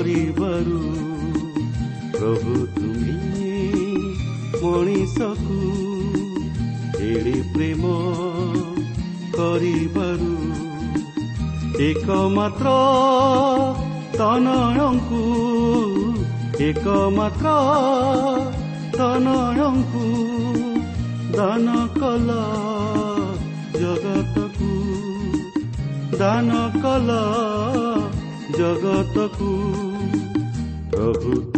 କରିବାରୁ। ପ୍ରଭୁ ତୁମେ ମଣିଷକୁ ଏଡ଼େ ପ୍ରେମ କରିବାରୁ। ଏକମାତ୍ର ତନୟଙ୍କୁ ଏକମାତ୍ର ତନୟଙ୍କୁ ଦାନ କଲ ଜଗତକୁ। ଦାନ କଲ ଜଗତକୁ। ପ୍ରଭୁ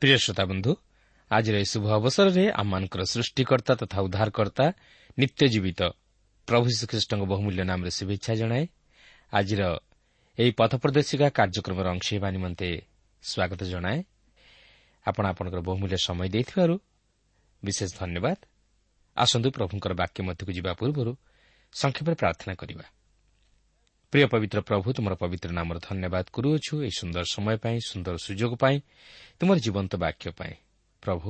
ପ୍ରିୟ ଶ୍ରୋତା ବନ୍ଧୁ ଆଜିର ଏହି ଶୁଭ ଅବସରରେ ଆମମାନଙ୍କର ସୃଷ୍ଟିକର୍ତ୍ତା ତଥା ଉଦ୍ଧାରକର୍ତ୍ତା ନିତ୍ୟ ଜୀବିତ ପ୍ରଭୁ ଶ୍ରୀଖ୍ରୀଷ୍ଟଙ୍କ ବହୁମୂଲ୍ୟ ନାମରେ ଶୁଭେଚ୍ଛା ଜଣାଏ। ଆଜିର ଏହି ପଥ ପ୍ରଦର୍ଶିକା କାର୍ଯ୍ୟକ୍ରମର ଅଂଶ ହେବା ନିମନ୍ତେ ସ୍ୱାଗତ ଜଣାଏ। ଆପଣ ଆପଣଙ୍କର ବହୁମୂଲ୍ୟ ସମୟ ଦେଇଥିବାରୁ ବିଶେଷ ଧନ୍ୟବାଦ। ଆସନ୍ତୁ ପ୍ରଭୁଙ୍କର ବାକ୍ୟ ମଧ୍ୟକୁ ଯିବା ପୂର୍ବରୁ ସଂକ୍ଷେପରେ ପ୍ରାର୍ଥନା କରିବା। ପ୍ରିୟ ପବିତ୍ର ପ୍ରଭୁ ତୁମର ପବିତ୍ର ନାମର ଧନ୍ୟବାଦ କରୁଅଛୁ ଏହି ସୁନ୍ଦର ସମୟ ପାଇଁ ସୁନ୍ଦର ସୁଯୋଗ ପାଇଁ ତୁମର ଜୀବନ୍ତ ବାକ୍ୟ ପାଇଁ ପ୍ରଭୁ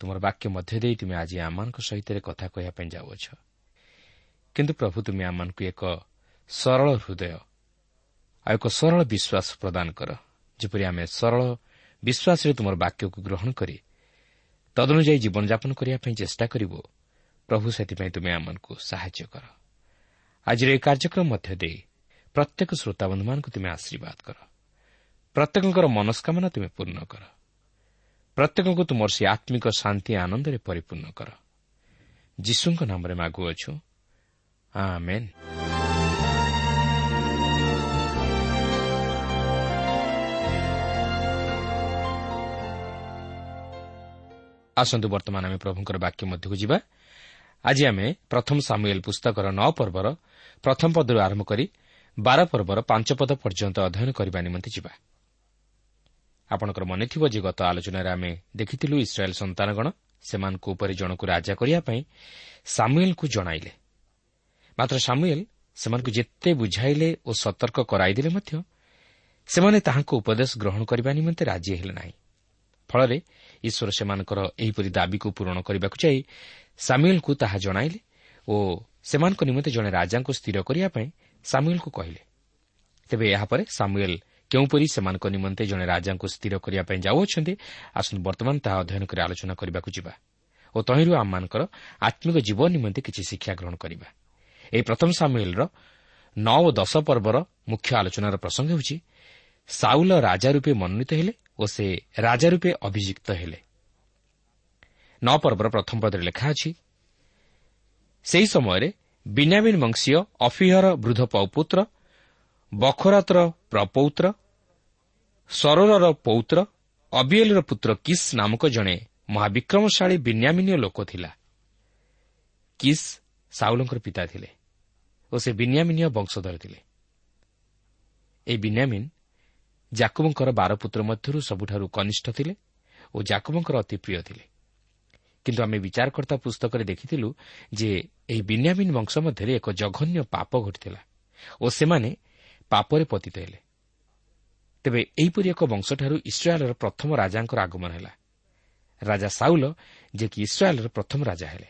ତୁମର ବାକ୍ୟ ମଧ୍ୟ ଦେଇ ତୁମେ ଆଜି ଆମମାନଙ୍କ ସହିତ କଥା କହିବା ପାଇଁ ଯାଉଅଛ କିନ୍ତୁ ପ୍ରଭୁ ତୁମେ ଆମମାନଙ୍କୁ ଏକ ସରଳ ହୃଦୟ ଆଉ ଏକ ସରଳ ବିଶ୍ୱାସ ପ୍ରଦାନ କର ଯେପରି ଆମେ ସରଳ ବିଶ୍ୱାସରେ ତୁମର ବାକ୍ୟକୁ ଗ୍ରହଣ କରି ତଦନୁଯାୟୀ ଜୀବନଯାପନ କରିବା ପାଇଁ ଚେଷ୍ଟା କରିବୁ ପ୍ରଭୁ ସେଥିପାଇଁ ତୁମେ ଆମମାନଙ୍କୁ ସାହାଯ୍ୟ କର ଆଜିର ଏହି କାର୍ଯ୍ୟକ୍ରମ ମଧ୍ୟ ଦେଇ ପ୍ରତ୍ୟେକ ଶ୍ରୋତାବନ୍ଧୁମାନଙ୍କୁ ତୁମେ ଆଶୀର୍ବାଦ କର। ପ୍ରତ୍ୟେକଙ୍କର ମନସ୍କାମନା ତୁମେ ପୂର୍ଣ୍ଣ କର। ପ୍ରତ୍ୟେକଙ୍କୁ ତୁମର ସେ ଆତ୍ମିକ ଶାନ୍ତି ଆନନ୍ଦରେ ପରିପୂର୍ଣ୍ଣ କର। ଯୀଶୁଙ୍କ ନାମରେ ମାଗୁଅଛୁ ଆସନ୍ତୁ ବର୍ତ୍ତମାନ ଆମେ ପ୍ରଭୁଙ୍କର ବାକ୍ୟ ମଧ୍ୟକୁ ଯିବା। ଆଜି ଆମେ ପ୍ରଥମ ସାମୁଏଲ ପୁସ୍ତକର ନଅ ପର୍ବର ପ୍ରଥମ ପଦରୁ ଆରମ୍ଭ କରି ବାର ପର୍ବର ପାଞ୍ଚ ପଦ ପର୍ଯ୍ୟନ୍ତ ଅଧ୍ୟୟନ କରିବା ନିମନ୍ତେ ଯିବା। ଆପଣଙ୍କର ମନେଥିବ ଯେ ଗତ ଆଲୋଚନାରେ ଆମେ ଦେଖିଥିଲୁ ଇସ୍ରାଏଲ୍ ସନ୍ତାନଗଣ ସେମାନଙ୍କ ଉପରେ ଜଣକୁ ରାଜା କରିବା ପାଇଁ ସାମୁଏଲ୍ଙ୍କୁ ଜଣାଇଲେ। ମାତ୍ର ସାମୁଏଲ୍ ସେମାନଙ୍କୁ ଯେତେ ବୁଝାଇଲେ ଓ ସତର୍କ କରାଇଦେଲେ ମଧ୍ୟ ସେମାନେ ତାହାଙ୍କ ଉପଦେଶ ଗ୍ରହଣ କରିବା ନିମନ୍ତେ ରାଜି ହେଲେ ନାହିଁ। ଫଳରେ ଈଶ୍ୱର ସେମାନଙ୍କର ଏହିପରି ଦାବିକୁ ପୂରଣ କରିବାକୁ ଯାଇ ସାମୁଏଲ୍ଙ୍କୁ ତାହା ଜଣାଇଲେ ଓ ସେମାନଙ୍କ ନିମନ୍ତେ ଜଣେ ରାଜାଙ୍କୁ ସ୍ଥିର କରିବା ପାଇଁ ସାମୁଏଲ୍ଙ୍କୁ କହିଲେ। ତେବେ ଏହାପରେ ସାମୁଏଲ୍ କେଉଁପରି ସେମାନଙ୍କ ନିମନ୍ତେ ଜଣେ ରାଜାଙ୍କୁ ସ୍ଥିର କରିବା ପାଇଁ ଯାଉଅଛନ୍ତି ଆସନ୍ତୁ ବର୍ତ୍ତମାନ ତାହା ଅଧ୍ୟୟନ କରି ଆଲୋଚନା କରିବାକୁ ଯିବା ଓ ତହିଁରୁ ଆମମାନଙ୍କର ଆତ୍ମିକ ଜୀବନ ନିମନ୍ତେ କିଛି ଶିକ୍ଷା ଗ୍ରହଣ କରିବା। ଏହି ପ୍ରଥମ ସାମୁଏଲ୍ର ନଅ ଓ ଦଶ ପର୍ବର ମୁଖ୍ୟ ଆଲୋଚନାର ପ୍ରସଙ୍ଗ ହେଉଛି ସାଉଲ ରାଜା ରୂପେ ମନୋନୀତ ହେଲେ ଓ ସେ ରାଜା ରୂପେ ଅଭିଯୁକ୍ତ ହେଲେ। ନଅ ପର୍ବର ପ୍ରଥମ ପଦରେ ଲେଖା ଅଛି ସେହି ସମୟରେ ବିନ୍ୟାମିନ୍ ବଂଶୀୟ ଅଫିହର ବୃଦ୍ଧ ପୌପୁତ୍ର ବଖରାତର ପ୍ରପୌତ୍ର ସରୋରର ପୌତ୍ର ଅବିଏଲ୍ର ପୁତ୍ର କିସ୍ ନାମକ ଜଣେ ମହାବିକ୍ରମଶାଳୀ ବିନ୍ୟାମିନୀୟ ଲୋକ ଥିଲା। କିସ୍ ସାଉଲଙ୍କର ପିତା ଥିଲେ ଓ ସେ ବିନ୍ୟାମିନୀୟ ବଂଶଧର ଥିଲେ। ଏହି ବିନ୍ୟାମିନ୍ ଜାକୁବଙ୍କର ବାର ପୁତ୍ର ମଧ୍ୟରୁ ସବୁଠାରୁ କନିଷ୍ଠ ଥିଲେ ଓ ଜାକୁବଙ୍କର ଅତି ପ୍ରିୟ ଥିଲେ। କିନ୍ତୁ ଆମେ ବିଚାରକର୍ତ୍ତା ପୁସ୍ତକରେ ଦେଖିଥିଲୁ ଯେ ଏହି ବିନ୍ୟାମିନ୍ ବଂଶ ମଧ୍ୟରେ ଏକ ଜଘନ୍ୟ ପାପ ଘଟିଥିଲା ଓ ସେମାନେ ପାପରେ ପତିତ ହେଲେ। ତେବେ ଏହିପରି ଏକ ବଂଶଠାରୁ ଇସ୍ରାଏଲ୍ର ପ୍ରଥମ ରାଜାଙ୍କର ଆଗମନ ହେଲା। ରାଜା ସାଉଲ ଯିଏକି ଇସ୍ରାଏଲ୍ର ପ୍ରଥମ ରାଜା ହେଲେ।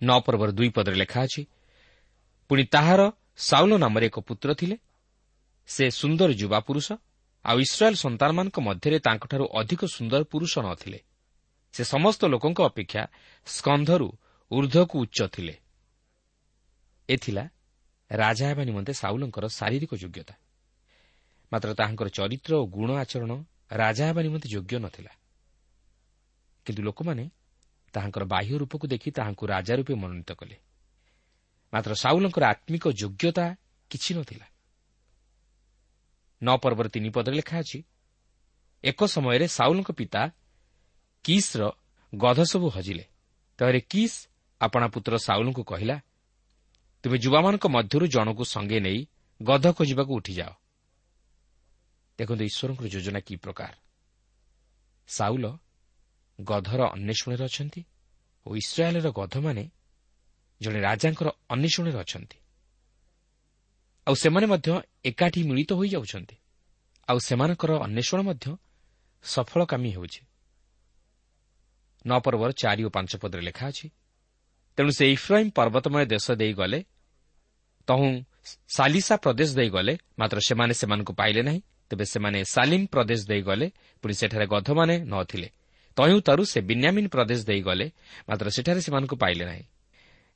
ନଅ ପର୍ବର ଦୁଇ ପଦରେ ଲେଖା ଅଛି ପୁଣି ତାହାର ସାଉଲ ନାମରେ ଏକ ପୁତ୍ର ଥିଲେ ସେ ସୁନ୍ଦର ଯୁବା ପୁରୁଷ ଆଉ ଇସ୍ରାଏଲ୍ ସନ୍ତାନମାନଙ୍କ ମଧ୍ୟରେ ତାଙ୍କଠାରୁ ଅଧିକ ସୁନ୍ଦର ପୁରୁଷ ନ ଥିଲେ ସେ ସମସ୍ତ ଲୋକଙ୍କ ଅପେକ୍ଷା ସ୍କନ୍ଧରୁ ଉର୍ଦ୍ଧ୍ୱକୁ ଉଚ୍ଚ ଥିଲେ। ଏଥିଲା ରାଜା ହେବା ନିମନ୍ତେ ସାଉଲଙ୍କର ଶାରୀରିକ ଯୋଗ୍ୟତା। ମାତ୍ର ତାହାଙ୍କର ଚରିତ୍ର ଓ ଗୁଣ ଆଚରଣ ରାଜା ହେବା ନିମନ୍ତେ ଯୋଗ୍ୟ ନଥିଲା। କିନ୍ତୁ ଲୋକମାନେ ତାହାଙ୍କର ବାହ୍ୟ ରୂପକୁ ଦେଖି ତାହାଙ୍କୁ ରାଜା ରୂପେ ମନୋନୀତ କଲେ। ମାତ୍ର ସାଉଲଙ୍କର ଆତ୍ମିକ ଯୋଗ୍ୟତା କିଛି ନଥିଲା। ନଅ ପର୍ବର ତିନି ପଦରେ ଲେଖା ଅଛି ଏକ ସମୟରେ ସାଉଲଙ୍କ ପିତା କିସ୍ର ଗଧ ସବୁ ହଜିଲେ। ତାହେଲେ କିସ୍ ଆପଣା ପୁତ୍ର ସାଉଲଙ୍କୁ କହିଲା ତୁମେ ଯୁବାମାନଙ୍କ ମଧ୍ୟରୁ ଜଣକୁ ସଙ୍ଗେ ନେଇ ଗଧ ଖୋଜିବାକୁ ଉଠିଯାଅ। ଦେଖନ୍ତୁ ଈଶ୍ୱରଙ୍କର ଯୋଜନା କି ପ୍ରକାର। ସାଉଲ ଗଧର ଅନ୍ୱେଷଣରେ ଅଛନ୍ତି ଓ ଇସ୍ରାଏଲ୍ର ଗଧମାନେ ଜଣେ ରାଜାଙ୍କର ଅନ୍ୱେଷଣରେ ଅଛନ୍ତି। ଆଉ ସେମାନେ ମଧ୍ୟ ଏକାଠି ମିଳିତ ହୋଇଯାଉଛନ୍ତି। ଆଉ ସେମାନଙ୍କର ଅନ୍ୱେଷଣ ମଧ୍ୟ ସଫଳକାମୀ ହେଉଛି। ନଅ ପର୍ବର ଚାରି ଓ ପାଞ୍ଚ ପଦରେ ଲେଖା ଅଛି ତେଣୁ ସେ ଇଫ୍ରାଇମ୍ ପର୍ବତମୟ ଦେଶ ଦେଇ ଗଲେ ତହୁଁ ସାଲିସା ପ୍ରଦେଶ ଦେଇ ଗଲେ ମାତ୍ର ସେମାନେ ସେମାନଙ୍କୁ ପାଇଲେ ନାହିଁ ତେବେ ସେମାନେ ସାଲିମ୍ ପ୍ରଦେଶ ଦେଇ ଗଲେ ପୁଣି ସେଠାରେ ଗଧମାନେ ନ ଥିଲେ ତହିଁ ତାରୁ ସେ ବିନ୍ୟାମିନ୍ ପ୍ରଦେଶ ଦେଇ ଗଲେ ମାତ୍ର ସେଠାରେ ସେମାନଙ୍କୁ ପାଇଲେ ନାହିଁ।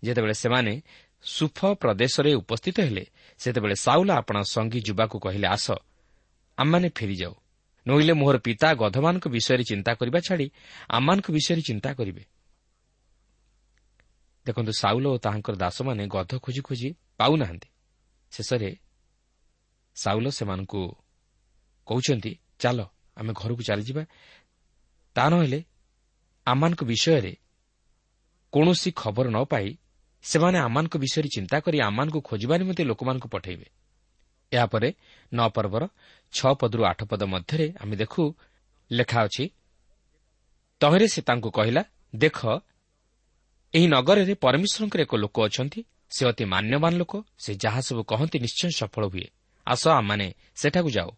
ଯେତେବେଳେ ସେମାନେ ସୁଫ ପ୍ରଦେଶରେ ଉପସ୍ଥିତ ହେଲେ ସେତେବେଳେ ସାଉଲା ଆପଣା ସଙ୍ଗୀ ଯୁବାକୁ କହିଲେ ଆସ ଆମମାନେ ଫେରିଯାଉ। ନୋଇଲେ ମୋହର ପିତା ଗଧମାନଙ୍କ ବିଷୟରେ ଚିନ୍ତା କରିବା ଛାଡ଼ି ଆମମାନଙ୍କ ବିଷୟରେ ଚିନ୍ତା କରିବେ। ଦେଖନ୍ତୁ ସାଉଲ ଓ ତାହାଙ୍କର ଦାସମାନେ ଗଧ ଖୋଜି ଖୋଜି ପାଉନାହାନ୍ତି। ଶେଷରେ ସାଉଲ ସେମାନଙ୍କୁ କହୁଛନ୍ତି ଚାଲ ଆମେ ଘରକୁ ଚାଲିଯିବା। ତା ନହେଲେ ଆମମାନଙ୍କ ବିଷୟରେ କୌଣସି ଖବର ନ ପାଇ ସେମାନେ ଆମମାନଙ୍କ ବିଷୟରେ ଚିନ୍ତା କରି ଆମମାନଙ୍କୁ ଖୋଜିବା ନିମନ୍ତେ ଲୋକମାନଙ୍କୁ ପଠାଇବେ। ଏହାପରେ ନଅ ପର୍ବର ଛଅ ପଦରୁ ଆଠ ପଦ ମଧ୍ୟରେ ଆମେ ଦେଖୁ ଲେଖା ଅଛି ତହିଁରେ ସେ ତାଙ୍କୁ କହିଲା ଦେଖ ଏହି ନଗରରେ ପରମେଶ୍ୱରଙ୍କର ଏକ ଲୋକ ଅଛନ୍ତି ସେ ଅତି ମାନ୍ୟବାନ ଲୋକ ସେ ଯାହା ସବୁ କହନ୍ତି ନିଶ୍ଚୟ ସଫଳ ହୁଏ। ଆସ ଆମମାନେ ସେଠାକୁ ଯାଉ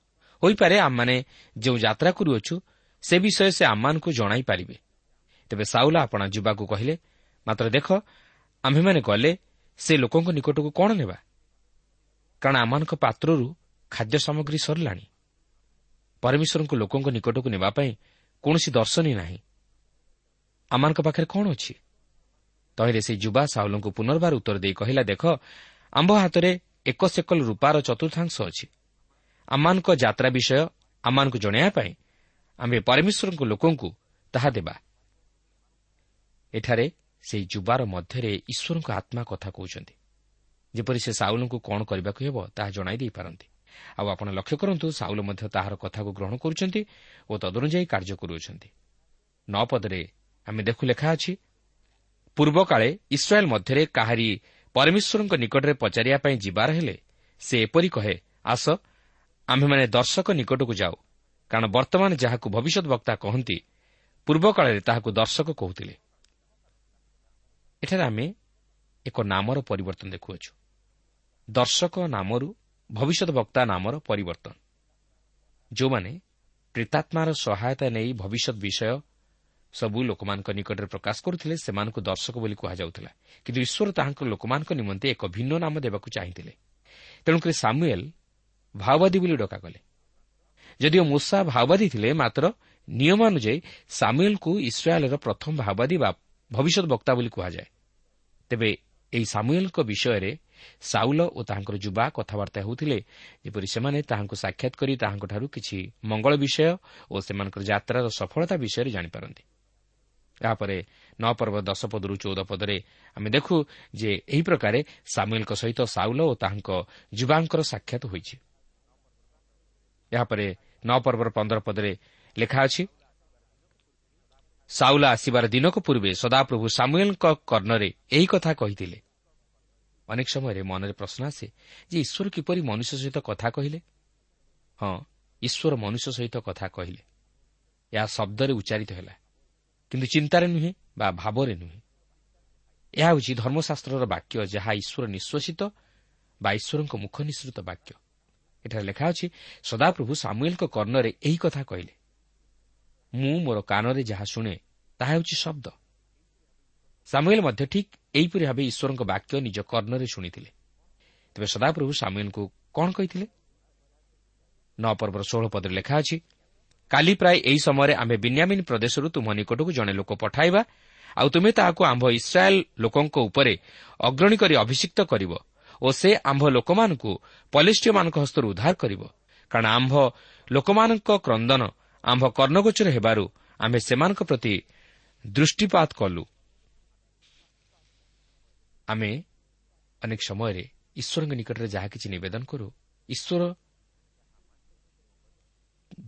ହୋଇପାରେ ଆମମାନେ ଯେଉଁ ଯାତ୍ରା କରୁଅଛୁ ସେ ବିଷୟ ସେ ଆମମାନଙ୍କୁ ଜଣାଇ ପାରିବେ। ତେବେ ସାଉଲା ଆପଣା ଯିବାକୁ କହିଲେ ମାତ୍ର ଦେଖ ଆମ୍ଭେମାନେ ଗଲେ ସେ ଲୋକଙ୍କ ନିକଟକୁ କ'ଣ ନେବା? କାରଣ ଆମମାନଙ୍କ ପାତ୍ରରୁ ଖାଦ୍ୟ ସାମଗ୍ରୀ ସରିଲାଣି। ପରମେଶ୍ୱରଙ୍କୁ ଲୋକଙ୍କ ନିକଟକୁ ନେବା ପାଇଁ କୌଣସି ଦର୍ଶନୀ ନାହିଁ। ଆମମାନଙ୍କ ପାଖରେ କ'ଣ ଅଛି? ତହିଁରେ ସେହି ଯୁବା ସାହୁଲଙ୍କୁ ପୁନର୍ବାର ଉତ୍ତର ଦେଇ କହିଲା ଦେଖ ଆମ୍ଭ ହାତରେ ଏକ ସେକଲ ରୂପାର ଚତୁର୍ଥାଂଶ ଅଛି। ଆମମାନଙ୍କ ଯାତ୍ରା ବିଷୟ ଆମମାନଙ୍କୁ ଜଣାଇବା ପାଇଁ ଆମ୍ଭେ ପରମେଶ୍ୱରଙ୍କ ଲୋକଙ୍କୁ ତାହା ଦେବା। ଏଠାରେ ସେହି ଯୁବାର ମଧ୍ୟରେ ଈଶ୍ୱରଙ୍କ ଆତ୍ମା କଥା କହୁଛନ୍ତି। ଯେପରି ସେ ସାଉଲଙ୍କୁ କ'ଣ କରିବାକୁ ହେବ ତାହା ଜଣାଇ ଦେଇପାରନ୍ତି। ଆଉ ଆପଣ ଲକ୍ଷ୍ୟ କରନ୍ତୁ ସାଉଲ ମଧ୍ୟ ତାହାର କଥାକୁ ଗ୍ରହଣ କରୁଛନ୍ତି ଓ ତଦନୁଯାୟୀ କାର୍ଯ୍ୟ କରୁଅଛନ୍ତି। ନଅ ପଦରେ ଆମେ ଦେଖୁ ଲେଖା ଅଛି ପୂର୍ବକାଳେ ଇସ୍ରାଏଲ୍ ମଧ୍ୟରେ କାହାରି ପରମେଶ୍ୱରଙ୍କ ନିକଟରେ ପଚାରିବା ପାଇଁ ଯିବାର ହେଲେ ସେ ଏପରି କହେ ଆସ ଆମ୍ଭେମାନେ ଦର୍ଶକ ନିକଟକୁ ଯାଉ କାରଣ ବର୍ତ୍ତମାନ ଯାହାକୁ ଭବିଷ୍ୟତ ବକ୍ତା କହନ୍ତି ପୂର୍ବକାଳରେ ତାହାକୁ ଦର୍ଶକ କହୁଥିଲେ। ଏଠାରେ ଆମେ ଏକ ନାମର ପରିବର୍ତ୍ତନ ଦେଖୁଅଛୁ। ଦର୍ଶକ ନାମରୁ ଭବିଷ୍ୟତ ବକ୍ତା ନାମର ପରିବର୍ତ୍ତନ। ଯେଉଁମାନେ ପ୍ରେତାତ୍ମାର ସହାୟତା ନେଇ ଭବିଷ୍ୟତ ବିଷୟ ସବୁ ଲୋକମାନଙ୍କ ନିକଟରେ ପ୍ରକାଶ କରୁଥିଲେ ସେମାନଙ୍କୁ ଦର୍ଶକ ବୋଲି କୁହାଯାଉଥିଲା। କିନ୍ତୁ ଈଶ୍ୱର ତାହାଙ୍କର ଲୋକମାନଙ୍କ ନିମନ୍ତେ ଏକ ଭିନ୍ନ ନାମ ଦେବାକୁ ଚାହିଁଥିଲେ। ତେଣୁକରି ସାମୁଏଲ୍ ଭାଓବାଦୀ ବୋଲି ଡକାଗଲେ। ଯଦିଓ ମୂଷା ଭାଓବାଦୀ ଥିଲେ ମାତ୍ର ନିୟମ ଅନୁଯାୟୀ ସାମୁଏଲ୍କୁ ଇସ୍ରାଏଲ୍ର ପ୍ରଥମ ଭାଓବାଦୀ ବା ଭବିଷ୍ୟତ ବକ୍ତା ବୋଲି କୁହାଯାଏ। ତେବେ ଏହି ସାମୁଏଲ୍ଙ୍କ ବିଷୟରେ ସାଉଲ ଓ ତାହାଙ୍କର ଯୁବା କଥାବାର୍ତ୍ତା ହେଉଥିଲେ। ଯେପରି ସେମାନେ ତାହାଙ୍କୁ ସାକ୍ଷାତ କରି ତାହାଙ୍କଠାରୁ କିଛି ମଙ୍ଗଳ ବିଷୟ ଓ ସେମାନଙ୍କର ଯାତ୍ରାର ସଫଳତା ବିଷୟରେ ଜାଣିପାରନ୍ତି। ଏହାପରେ ନଅ ପର୍ବ ଦଶ ପଦରୁ ଚଉଦ ପଦରେ ଆମେ ଦେଖୁ ଯେ ଏହି ପ୍ରକାରେ ସାମୁଏଲଙ୍କ ସହିତ ସାଉଲ ଓ ତାହାଙ୍କ ଯୁବାଙ୍କର ସାକ୍ଷାତ ହୋଇଛି। ଏହାପରେ ନଅ ପର୍ବର ପନ୍ଦର ପଦରେ ଲେଖା ଅଛି ସାଉଲା ଆସିବାର ଦିନକ ପୂର୍ବେ ସଦାପ୍ରଭୁ ସାମୁଏଲଙ୍କ କର୍ଣ୍ଣରେ ଏହି କଥା କହିଥିଲେ। ଅନେକ ସମୟରେ ମନରେ ପ୍ରଶ୍ନ ଆସେ ଯେ ଈଶ୍ୱର କିପରି ମନୁଷ୍ୟ ସହିତ କଥା କହିଲେ? ହଁ ଈଶ୍ୱର ମନୁଷ୍ୟ ସହିତ କଥା କହିଲେ। ଏହା ଶବ୍ଦରେ ଉଚ୍ଚାରିତ ହେଲା। କିନ୍ତୁ ଚିନ୍ତାରେ ନୁହେଁ ବା ଭାବରେ ନୁହେଁ। ଏହା ହେଉଛି ଧର୍ମଶାସ୍ତ୍ରର ବାକ୍ୟ ଯାହା ଈଶ୍ୱର ନିଶ୍ୱାସିତ ବା ଈଶ୍ୱରଙ୍କ ମୁଖ ନିଃସୃତ ବାକ୍ୟ। ଏଠାରେ ଲେଖା ଅଛି ସଦାପ୍ରଭୁ ସାମୁଏଲଙ୍କ କର୍ଣ୍ଣରେ ଏହି କଥା କହିଲେ। ମୁଁ ମୋର କାନରେ ଯାହା ଶୁଣେ ତାହା ହେଉଛି ଶବ୍ଦ। ସାମୁଏଲ ମଧ୍ୟ ଠିକ୍ ଏହିପରି ଭାବେ ଈଶ୍ୱରଙ୍କ ବାକ୍ୟ ନିଜ କର୍ଣ୍ଣରେ ଶୁଣିଥିଲେ। ତେବେ ସଦାପ୍ରଭୁ ସାମୁଏଲଙ୍କୁ କ'ଣ କହିଥିଲେ? ନଅ ପର୍ବର ଷୋହଳ ପଦରେ ଲେଖା ଅଛି କାଲି ପ୍ରାୟ ଏହି ସମୟରେ ଆମେ ବିନ୍ୟାମିନ୍ ପ୍ରଦେଶରୁ ତୁମ ନିକଟକୁ ଜଣେ ଲୋକ ପଠାଇବା ଆଉ ତୁମେ ତାହାକୁ ଆମ୍ଭ ଇସ୍ରାଏଲ୍ ଲୋକଙ୍କ ଉପରେ ଅଗ୍ରଣୀ କରି ଅଭିଷିକ୍ତ କରିବ ଓ ସେ ଆମ୍ଭ ଲୋକମାନଙ୍କୁ ପଲିଷ୍ଟିୟମାନଙ୍କ ହସ୍ତରୁ ଉଦ୍ଧାର କରିବ। କାରଣ ଆମ୍ଭ ଲୋକମାନଙ୍କ କ୍ରନ୍ଦନ ଆମ୍ଭ କର୍ଣ୍ଣଗୋଚର ହେବାରୁ ଆମ୍ଭେ ସେମାନଙ୍କ ପ୍ରତି ଦୃଷ୍ଟିପାତ କଲୁ। ଆମେ ଅନେକ ସମୟରେ ଈଶ୍ୱରଙ୍କ ନିକଟରେ ଯାହା କିଛି ନିବେଦନ କରୁ ଈଶ୍ୱର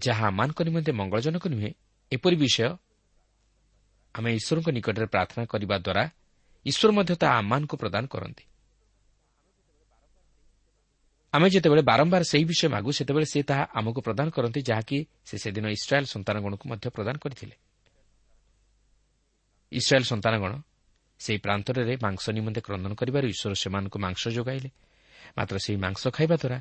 ଯାହା ଆମମାନଙ୍କ ନିମନ୍ତେ ମଙ୍ଗଳଜନକ ନୁହେଁ ଏପରି ବିଷୟ ଆମେ ଈଶ୍ୱରଙ୍କ ନିକଟରେ ପ୍ରାର୍ଥନା କରିବା ଦ୍ୱାରା ଈଶ୍ୱର ମଧ୍ୟ ତାହା ଆମମାନଙ୍କୁ ପ୍ରଦାନ କରନ୍ତି। ଆମେ ଯେତେବେଳେ ବାରମ୍ବାର ସେହି ବିଷୟ ମାଗୁ ସେତେବେଳେ ସେ ତାହା ଆମକୁ ପ୍ରଦାନ କରନ୍ତି ଯାହାକି ସେ ସେଦିନ ଇସ୍ରାଏଲ୍ ସନ୍ତାନଗଣକୁ ମଧ୍ୟ ପ୍ରଦାନ କରିଥିଲେ। ଇସ୍ରାଏଲ୍ ସନ୍ତାନଗଣ ସେହି ପ୍ରାନ୍ତରରେ ମାଂସ ନିମନ୍ତେ କ୍ରନ୍ଦନ କରିବାରୁ ଈଶ୍ୱର ସେମାନଙ୍କୁ ମାଂସ ଯୋଗାଇଲେ। ମାତ୍ର ସେହି ମାଂସ ଖାଇବା ଦ୍ୱାରା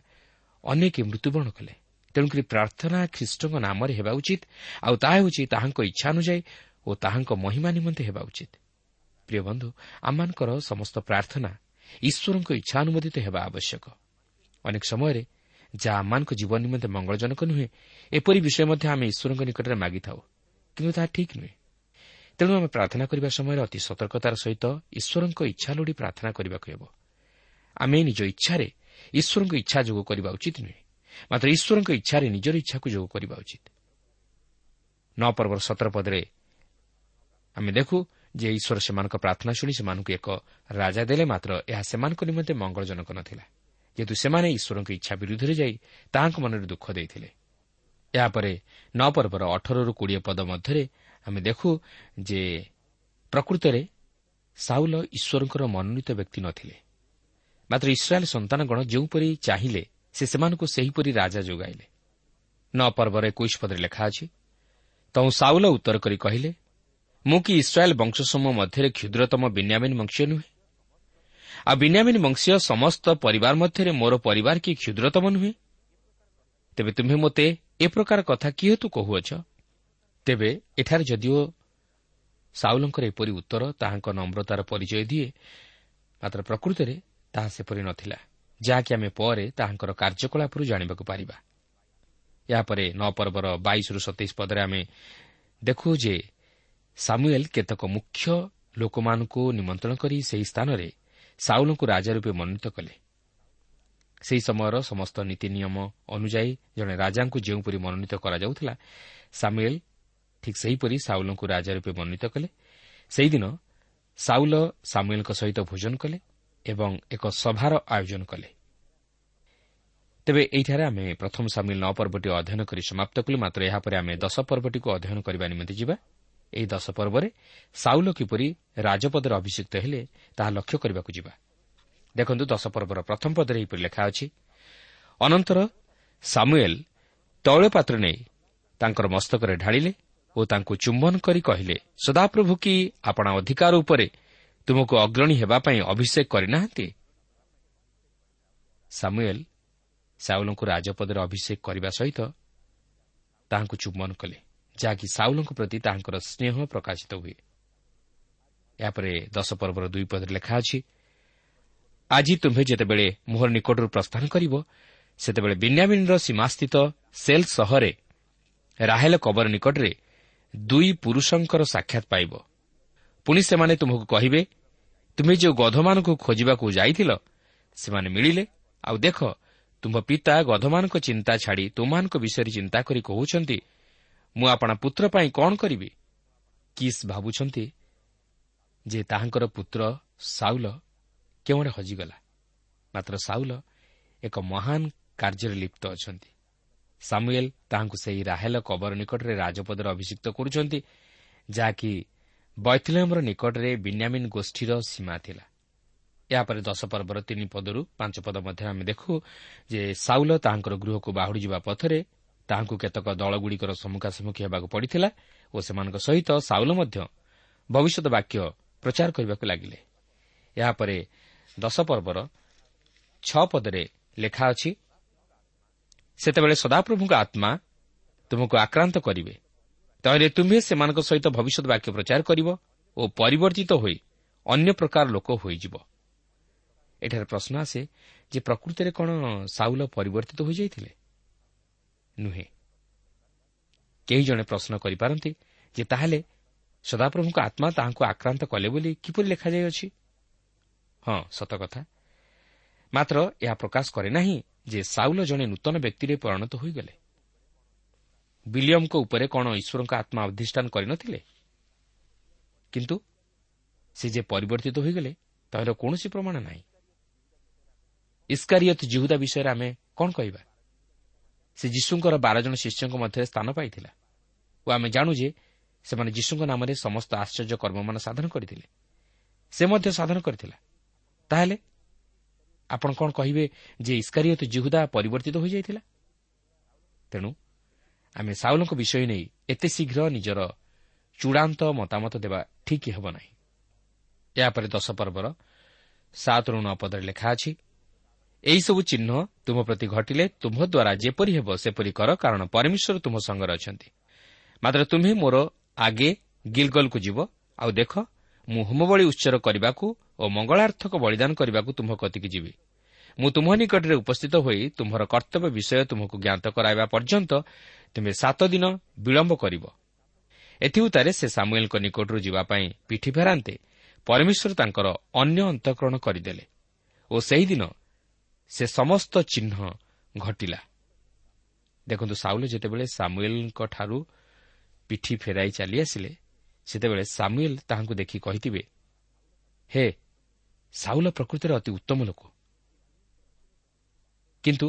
ଅନେକ ମୃତ୍ୟୁବରଣ କଲେ। ତେଣୁକରି ପ୍ରାର୍ଥନା ଖ୍ରୀଷ୍ଟଙ୍କ ନାମରେ ହେବା ଉଚିତ ଆଉ ତାହା ହେଉଛି ତାହାଙ୍କ ଇଚ୍ଛା ଅନୁଯାୟୀ ଓ ତାହାଙ୍କ ମହିମା ନିମନ୍ତେ ହେବା ଉଚିତ। ପ୍ରିୟ ବନ୍ଧୁ ଆମମାନଙ୍କର ସମସ୍ତ ପ୍ରାର୍ଥନା ଈଶ୍ୱରଙ୍କ ଇଚ୍ଛା ଅନୁମୋଦିତ ହେବା ଆବଶ୍ୟକ। ଅନେକ ସମୟରେ ଯାହା ଆମମାନଙ୍କ ଜୀବନ ନିମନ୍ତେ ମଙ୍ଗଳଜନକ ନୁହେଁ ଏପରି ବିଷୟ ମଧ୍ୟ ଆମେ ଈଶ୍ୱରଙ୍କ ନିକଟରେ ମାଗିଥାଉ। କିନ୍ତୁ ତାହା ଠିକ୍ ନୁହେଁ। ତେଣୁ ଆମେ ପ୍ରାର୍ଥନା କରିବା ସମୟରେ ଅତି ସତର୍କତାର ସହିତ ଈଶ୍ୱରଙ୍କ ଇଚ୍ଛା ଲୋଡ଼ି ପ୍ରାର୍ଥନା କରିବାକୁ ହେବ। ଆମେ ନିଜ ଇଚ୍ଛାରେ ଈଶ୍ୱରଙ୍କ ଇଚ୍ଛା ଯୋଗ କରିବା ଉଚିତ ନୁହେଁ। ମାତ୍ର ଈଶ୍ୱରଙ୍କ ଇଚ୍ଛାରେ ନିଜର ଇଚ୍ଛାକୁ ଯୋଗ କରିବା ଉଚିତ। ନଅ ପର୍ବର ସତର ପଦରେ ଆମେ ଦେଖୁ ଯେ ଈଶ୍ୱର ସେମାନଙ୍କ ପ୍ରାର୍ଥନା ଶୁଣି ସେମାନଙ୍କୁ ଏକ ରାଜା ଦେଲେ ମାତ୍ର ଏହା ସେମାନଙ୍କ ନିମନ୍ତେ ମଙ୍ଗଳଜନକ ନଥିଲା। ଯେହେତୁ ସେମାନେ ଈଶ୍ୱରଙ୍କ ଇଚ୍ଛା ବିରୁଦ୍ଧରେ ଯାଇ ତାହାଙ୍କ ମନରେ ଦୁଃଖ ଦେଇଥିଲେ। ଏହାପରେ ନଅ ପର୍ବର ଅଠରରୁ କୋଡ଼ିଏ ପଦ ମଧ୍ୟରେ ଆମେ ଦେଖୁ ଯେ ପ୍ରକୃତରେ ସାଉଲ ଈଶ୍ୱରଙ୍କର ମନୋନୀତ ବ୍ୟକ୍ତି ନଥିଲେ। ମାତ୍ର ଇସ୍ରାଏଲ୍ ସନ୍ତାନଗଣ ଯେଉଁପରି ଚାହିଁଲେ ସେ ସେମାନଙ୍କୁ ସେହିପରି ରାଜା ଯୋଗାଇଲେ। ନଅ ପର୍ବର ଏକୋଇଶ ପଦରେ ଲେଖା ଅଛି ତୁ ସାଉଲ ଉତ୍ତର କରି କହିଲେ ମୁଁ କି ଇସ୍ରାଏଲ୍ ବଂଶସମୂହ ମଧ୍ୟରେ କ୍ଷୁଦ୍ରତମ ବିନ୍ୟାମିନ୍ ବଂଶୀୟ ନୁହେଁ? ଆଉ ବିନ୍ୟାମିନ୍ ବଂଶୀୟ ସମସ୍ତ ପରିବାର ମଧ୍ୟରେ ମୋର ପରିବାର କି କ୍ଷୁଦ୍ରତମ ନୁହେଁ? ତେବେ ତୁମ୍ଭେ ମୋତେ ଏ ପ୍ରକାର କଥା କିହେତୁ କହୁଅଛ? ତେବେ ଏଠାରେ ଯଦିଓ ସାଉଲଙ୍କର ଏପରି ଉତ୍ତର ତାହାଙ୍କ ନମ୍ରତାର ପରିଚୟ ଦିଏ ମାତ୍ର ପ୍ରକୃତରେ ତାହା ସେପରି ନଥିଲା ଯାହାକି ଆମେ ପରେ ତାହାଙ୍କର କାର୍ଯ୍ୟକଳାପରୁ ଜାଣିବାକୁ ପାରିବା। ଏହାପରେ ନଅ ପର୍ବର ବାଇଶରୁ ସତେଇଶ ପଦରେ ଆମେ ଦେଖୁ ଯେ ସାମୁଏଲ୍ କେତେକ ମୁଖ୍ୟ ଲୋକମାନଙ୍କୁ ନିମନ୍ତ୍ରଣ କରି ସେହି ସ୍ଥାନରେ ସାଉଲଙ୍କୁ ରାଜା ରୂପେ ମନୋନୀତ କଲେ। ସେହି ସମୟର ସମସ୍ତ ନୀତି ନିୟମ ଅନୁଯାୟୀ ଜଣେ ରାଜାଙ୍କୁ ଯେଉଁପରି ମନୋନୀତ କରାଯାଉଥିଲା ସାମୁଏଲ୍ ଠିକ୍ ସେହିପରି ସାଉଲଙ୍କୁ ରାଜା ରୂପେ ମନୋନୀତ କଲେ। ସେହିଦିନ ସାଉଲ ସାମୁଏଲ୍ଙ୍କ ସହିତ ଭୋଜନ କଲେ ଏବଂ ଏକ ସଭାର ଆୟୋଜନ କଲେ। ତେବେ ଏହିଠାରେ ଆମେ ପ୍ରଥମ ସାମିଲ ନଅ ପର୍ବଟି ଅଧ୍ୟୟନ କରି ସମାପ୍ତ କଲୁ। ମାତ୍ର ଏହାପରେ ଆମେ ଦଶ ପର୍ବଟିକୁ ଅଧ୍ୟୟନ କରିବା ନିମନ୍ତେ ଯିବା। ଏହି ଦଶ ପର୍ବରେ ସାଉଲ କିପରି ରାଜପଦରେ ଅଭିଷିକ୍ତ ହେଲେ ତାହା ଲକ୍ଷ୍ୟ କରିବାକୁ ଯିବା। ଦେଖନ୍ତୁ ଦଶ ପର୍ବର ପ୍ରଥମ ପଦରେ ଏହିପରି ଲେଖା ଅଛି ଅନନ୍ତର ସାମୁଏଲ୍ ତୈଳ ପାତ୍ର ନେଇ ତାଙ୍କର ମସ୍ତକରେ ଢାଳିଲେ ଓ ତାଙ୍କୁ ଚୁମ୍ବନ କରି କହିଲେ ସଦାପ୍ରଭୁ କି ଆପଣା ଅଧିକାର ଉପରେ ତୁମକୁ ଅଗ୍ରଣୀ ହେବା ପାଇଁ ଅଭିଷେକ କରିନାହାନ୍ତି? ସାମୁଏଲ୍ ସାଉଲଙ୍କୁ ରାଜପଦରେ ଅଭିଷେକ କରିବା ସହିତ ତାହାଙ୍କୁ ଚୁମ୍ବନ କଲେ ଯାହାକି ସାଉଲଙ୍କ ପ୍ରତି ତାହାଙ୍କର ସ୍ନେହ ପ୍ରକାଶିତ ହୁଏ। ଏହାପରେ ଦଶ ପର୍ବର ଦୁଇ ପଦରେ ଲେଖା ଅଛି ଆଜି ତୁମ୍ଭେ ଯେତେବେଳେ ମୋହର ନିକଟରୁ ପ୍ରସ୍ଥାନ କରିବ ସେତେବେଳେ ବିନ୍ୟାମିନ୍ର ସୀମାସ୍ଥିତ ସେଲ୍ ସହରରେ ରାହେଲ କବର ନିକଟରେ ଦୁଇ ପୁରୁଷଙ୍କର ସାକ୍ଷାତ ପାଇବ। ପୁଣି ସେମାନେ ତୁମକୁ କହିବେ ତୁମେ ଯେଉଁ ଗଧମାନଙ୍କୁ ଖୋଜିବାକୁ ଯାଇଥିଲ ସେମାନେ ମିଳିଲେ। ଆଉ ଦେଖ ତୁମ୍ଭ ପିତା ଗଧମାନଙ୍କ ଚିନ୍ତା ଛାଡ଼ି ତୁମମାନଙ୍କ ବିଷୟରେ ଚିନ୍ତା କରି କହୁଛନ୍ତି ମୁଁ ଆପଣା ପୁତ୍ର ପାଇଁ କ'ଣ କରିବି? କିସ୍ ଭାବୁଛନ୍ତି ଯେ ତାହାଙ୍କର ପୁତ୍ର ସାଉଲ କେଉଁଡ଼େ ହଜିଗଲା। ମାତ୍ର ସାଉଲ ଏକ ମହାନ କାର୍ଯ୍ୟରେ ଲିପ୍ତ ଅଛନ୍ତି। ସାମୁଏଲ ତାହାଙ୍କୁ ସେହି ରାହେଲ କବର ନିକଟରେ ରାଜପଦରେ ଅଭିଷିକ୍ତ କରୁଛନ୍ତି ଯାହାକି ବୈଥଲେମ୍ର ନିକଟରେ ବିନ୍ୟାମିନ୍ ଗୋଷ୍ଠୀର ସୀମା ଥିଲା। ଏହାପରେ ଦଶ ପର୍ବର ତିନି ପଦରୁ ପାଞ୍ଚ ପଦ ମଧ୍ୟରେ ଆମେ ଦେଖୁ ଯେ ସାଉଲ ତାହାଙ୍କର ଗୃହକୁ ବାହୁଡ଼ି ଯିବା ପଥରେ ତାହାଙ୍କୁ କେତେକ ଦଳଗୁଡ଼ିକର ସମ୍ମୁଖାସମ୍ମୁଖୀ ହେବାକୁ ପଡ଼ିଥିଲା ଓ ସେମାନଙ୍କ ସହିତ ସାଉଲ ମଧ୍ୟ ଭବିଷ୍ୟତ ବାକ୍ୟ ପ୍ରଚାର କରିବାକୁ ଲାଗିଲେ। ଏହାପରେ ଦଶ ପର୍ବର ଛଅ ପଦରେ ଲେଖା ଅଛି ସେତେବେଳେ ସଦାପ୍ରଭୁଙ୍କ ଆତ୍ମା ତୁମକୁ ଆକ୍ରାନ୍ତ କରିବେ। ତାହେଲେ ତୁମ୍ଭେ ସେମାନଙ୍କ ସହିତ ଭବିଷ୍ୟତ ବାକ୍ୟ ପ୍ରଚାର କରିବ ଓ ପରିବର୍ତ୍ତିତ ହୋଇ ଅନ୍ୟ ପ୍ରକାର ଲୋକ ହୋଇଯିବ। ଏଠାରେ ପ୍ରଶ୍ନ ଆସେ ଯେ ପ୍ରକୃତିରେ କ'ଣ ସାଉଲ ପରିବର୍ତ୍ତିତ ହୋଇଯାଇଥିଲେ? ନୁହେଁ। କେହି ଜଣେ ପ୍ରଶ୍ନ କରିପାରନ୍ତି ଯେ ତାହେଲେ ସଦାପ୍ରଭୁଙ୍କ ଆତ୍ମା ତାହାଙ୍କୁ ଆକ୍ରାନ୍ତ କଲେ ବୋଲି କିପରି ଲେଖାଯାଇଅଛି? ହଁ ସତକଥା ମାତ୍ର ଏହା ପ୍ରକାଶ କରେ ନାହିଁ ଯେ ସାଉଲ ଜଣେ ନୂତନ ବ୍ୟକ୍ତିରେ ପରିଣତ ହୋଇଗଲେ। ବିଲିୟମଙ୍କ ଉପରେ କ'ଣ ଈଶ୍ୱରଙ୍କ ଆତ୍ମା ଅଧିଷ୍ଠାନ କରିନଥିଲେ? କିନ୍ତୁ ସେ ଯେ ପରିବର୍ତ୍ତିତ ହୋଇଗଲେ ତାହାର କୌଣସି ପ୍ରମାଣ ନାହିଁ। ଇସ୍କାରିୟତ ଜିହୁଦା ବିଷୟରେ ଆମେ କ'ଣ କହିବା? ସେ ଯୀଶୁଙ୍କର ବାର ଜଣ ଶିଷ୍ୟଙ୍କ ମଧ୍ୟରେ ସ୍ଥାନ ପାଇଥିଲା ଓ ଆମେ ଜାଣୁ ଯେ ସେମାନେ ଯୀଶୁଙ୍କ ନାମରେ ସମସ୍ତ ଆଶ୍ଚର୍ଯ୍ୟ କର୍ମମାନ ସାଧନ କରିଥିଲେ। ସେ ମଧ୍ୟ ସାଧନ କରିଥିଲା। ତାହେଲେ ଆପଣ କ'ଣ କହିବେ ଯେ ଇସ୍କାରିୟତ ଜିହୁଦା ପରିବର୍ତ୍ତିତ ହୋଇଯାଇଥିଲା? ତେଣୁ ଆମେ ସାଉଲଙ୍କ ବିଷୟ ନେଇ ଏତେ ଶୀଘ୍ର ନିଜର ଚୂଡ଼ାନ୍ତ ମତାମତ ଦେବା ଠିକ୍ ହେବ ନାହିଁ। ଏହାପରେ ଦଶ ପର୍ବର ସାତରୁ ନଅ ପଦରେ ଲେଖା ଅଛି ଏହିସବୁ ଚିହ୍ନ ତୁମ ପ୍ରତି ଘଟିଲେ ତୁମ୍ଭ ଦ୍ୱାରା ଯେପରି ହେବ ସେପରି କର କାରଣ ପରମେଶ୍ୱର ତୁମ ସଙ୍ଗରେ ଅଛନ୍ତି। ମାତ୍ର ତୁମ୍ଭେ ମୋର ଆଗେ ଗିଲଗଲକୁ ଯିବ ଆଉ ଦେଖ ମୁଁ ହୋମବଳି ଉତ୍ସର କରିବାକୁ ଓ ମଙ୍ଗଳାର୍ଥକ ବଳିଦାନ କରିବାକୁ ତୁମ୍ଭ କତିକି ଯିବି। ମୁଁ ତୁମ୍ଭ ନିକଟରେ ଉପସ୍ଥିତ ହୋଇ ତୁମ୍ଭର କର୍ତ୍ତବ୍ୟ ବିଷୟ ତୁମକୁ ଜ୍ଞାତ କରାଇବା ପର୍ଯ୍ୟନ୍ତ ତୁମେ ସାତ ଦିନ ବିଳମ୍ବ କରିବ। ଏଥିଉତ୍ତାରେ ସେ ସାମୁଏଲଙ୍କ ନିକଟରୁ ଯିବା ପାଇଁ ପିଠି ଫେରାନ୍ତେ ପରମେଶ୍ୱର ତାଙ୍କର ଅନ୍ୟ ଅନ୍ତଃକରଣ କରିଦେଲେ ଓ ସେହିଦିନ ସେ ସମସ୍ତ ଚିହ୍ନ ଘଟିଲା। ଦେଖନ୍ତୁ ସାଉଲ ଯେତେବେଳେ ସାମୁଏଲଙ୍କଠାରୁ ପିଠି ଫେରାଇ ଚାଲିଆସିଲେ ସେତେବେଳେ ସାମୁଏଲ ତାହାଙ୍କୁ ଦେଖି କହିଥିବେ ହେ ସାଉଲ ପ୍ରକୃତିରେ ଅତି ଉତ୍ତମ ଲୋକ। କିନ୍ତୁ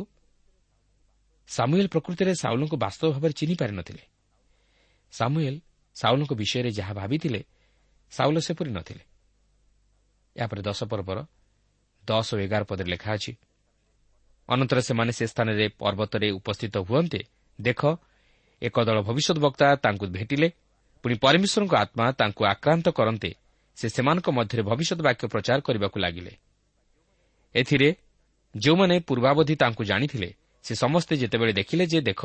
ସାମୁଏଲ ପ୍ରକୃତିରେ ସାଉଲଙ୍କୁ ବାସ୍ତବ ଭାବରେ ଚିହ୍ନି ପାରିନଥିଲେ ସାମୁଏଲ ସାଉଲଙ୍କ ବିଷୟରେ ଯାହା ଭାବିଥିଲେ ସାଉଲ ସେପରି ନଥିଲେ। ଏହାପରେ ଦଶ ପର୍ବର ଦଶ ଓ ଏଗାର ପଦରେ ଲେଖା ଅଛି ଅନନ୍ତର ସେମାନେ ସେ ସ୍ଥାନରେ ପର୍ବତରେ ଉପସ୍ଥିତ ହୁଅନ୍ତେ ଦେଖ ଏକ ଦଳ ଭବିଷ୍ୟତ ବକ୍ତା ତାଙ୍କୁ ଭେଟିଲେ ପୁଣି ପରମେଶ୍ୱରଙ୍କ ଆତ୍ମା ତାଙ୍କୁ ଆକ୍ରାନ୍ତ କରନ୍ତେ ସେ ସେମାନଙ୍କ ମଧ୍ୟରେ ଭବିଷ୍ୟତ ବାକ୍ୟ ପ୍ରଚାର କରିବାକୁ ଲାଗିଲେ। ଏଥିରେ ଯେଉଁମାନେ ପୂର୍ବାବଧି ତାଙ୍କୁ ଜାଣିଥିଲେ ସେ ସମସ୍ତେ ଯେତେବେଳେ ଦେଖିଲେ ଯେ ଦେଖ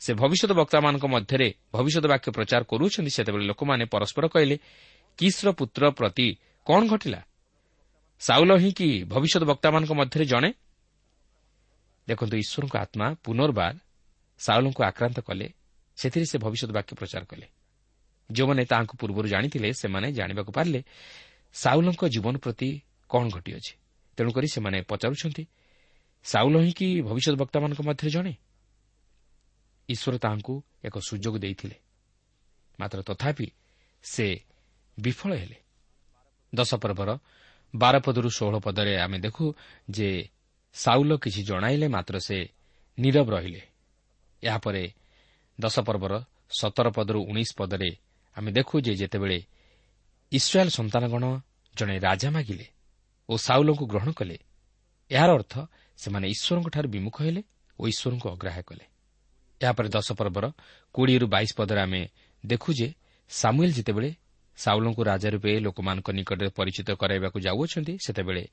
ସେ ଭବିଷ୍ୟତ ବକ୍ତାମାନଙ୍କ ମଧ୍ୟରେ ଭବିଷ୍ୟତ ବାକ୍ୟ ପ୍ରଚାର କରୁଛନ୍ତି ସେତେବେଳେ ଲୋକମାନେ ପରସ୍କର କହିଲେ କିସ୍ର ପୁତ୍ର ପ୍ରତି କ'ଣ ଘଟିଲା? ସାଉଲ ହିଁ କି ଭବିଷ୍ୟତ ବକ୍ତାମାନଙ୍କ ମଧ୍ୟରେ ଜଣେ? ଦେଖନ୍ତୁ ଈଶ୍ୱରଙ୍କ ଆତ୍ମା ପୁନର୍ବାର ସାଉଲଙ୍କୁ ଆକ୍ରାନ୍ତ କଲେ ସେଥିରେ ସେ ଭବିଷ୍ୟତ ବାକ୍ୟ ପ୍ରଚାର କଲେ। ଯେଉଁମାନେ ତାହାଙ୍କୁ ପୂର୍ବରୁ ଜାଣିଥିଲେ ସେମାନେ ଜାଣିବାକୁ ପାରିଲେ ସାଉଲଙ୍କ ଜୀବନ ପ୍ରତି କ'ଣ ଘଟିଅଛି। ତେଣୁକରି ସେମାନେ ପଚାରୁଛନ୍ତି ସାଉଲ ହିଁ କି ଭବିଷ୍ୟତ ବକ୍ତାମାନଙ୍କ ମଧ୍ୟରେ ଜଣେ? ଈଶ୍ୱର ତାହାଙ୍କୁ ଏକ ସୁଯୋଗ ଦେଇଥିଲେ। ମାତ୍ର ତଥାପି ସେ ବିଫଳ ହେଲେ। ଦଶ ପର୍ବର ବାର ପଦରୁ ଷୋହଳ ପଦରେ ଆମେ ଦେଖୁ ଯେ ସାଉଲ କିଛି ଜଣାଇଲେ ମାତ୍ର ସେ ନିରବ ରହିଲେ। ଏହାପରେ ଦଶ ପର୍ବର ସତର ପଦରୁ ଉଣେଇଶ ପଦରେ ଆମେ ଦେଖୁ ଯେ ଯେତେବେଳେ ଇସ୍ରାଏଲ୍ ସନ୍ତାନଗଣ ଜଣେ ରାଜା ମାଗିଲେ ଓ ସାଉଲଙ୍କୁ ଗ୍ରହଣ କଲେ ଏହାର ଅର୍ଥ ସେମାନେ ଈଶ୍ୱରଙ୍କଠାରୁ ବିମୁଖ ହେଲେ ଓ ଈଶ୍ୱରଙ୍କୁ ଅଗ୍ରାହ୍ୟ କଲେ। ଏହାପରେ ଦଶ ପର୍ବର କୋଡ଼ିଏରୁ ବାଇଶ ପଦରେ ଆମେ ଦେଖୁ ଯେ ସାମୁଏଲ୍ ଯେତେବେଳେ ସାଉଲଙ୍କୁ ରାଜା ରୂପେ ଲୋକମାନଙ୍କ ନିକଟରେ ପରିଚିତ କରାଇବାକୁ ଯାଉଅଛନ୍ତି ସେତେବେଳେ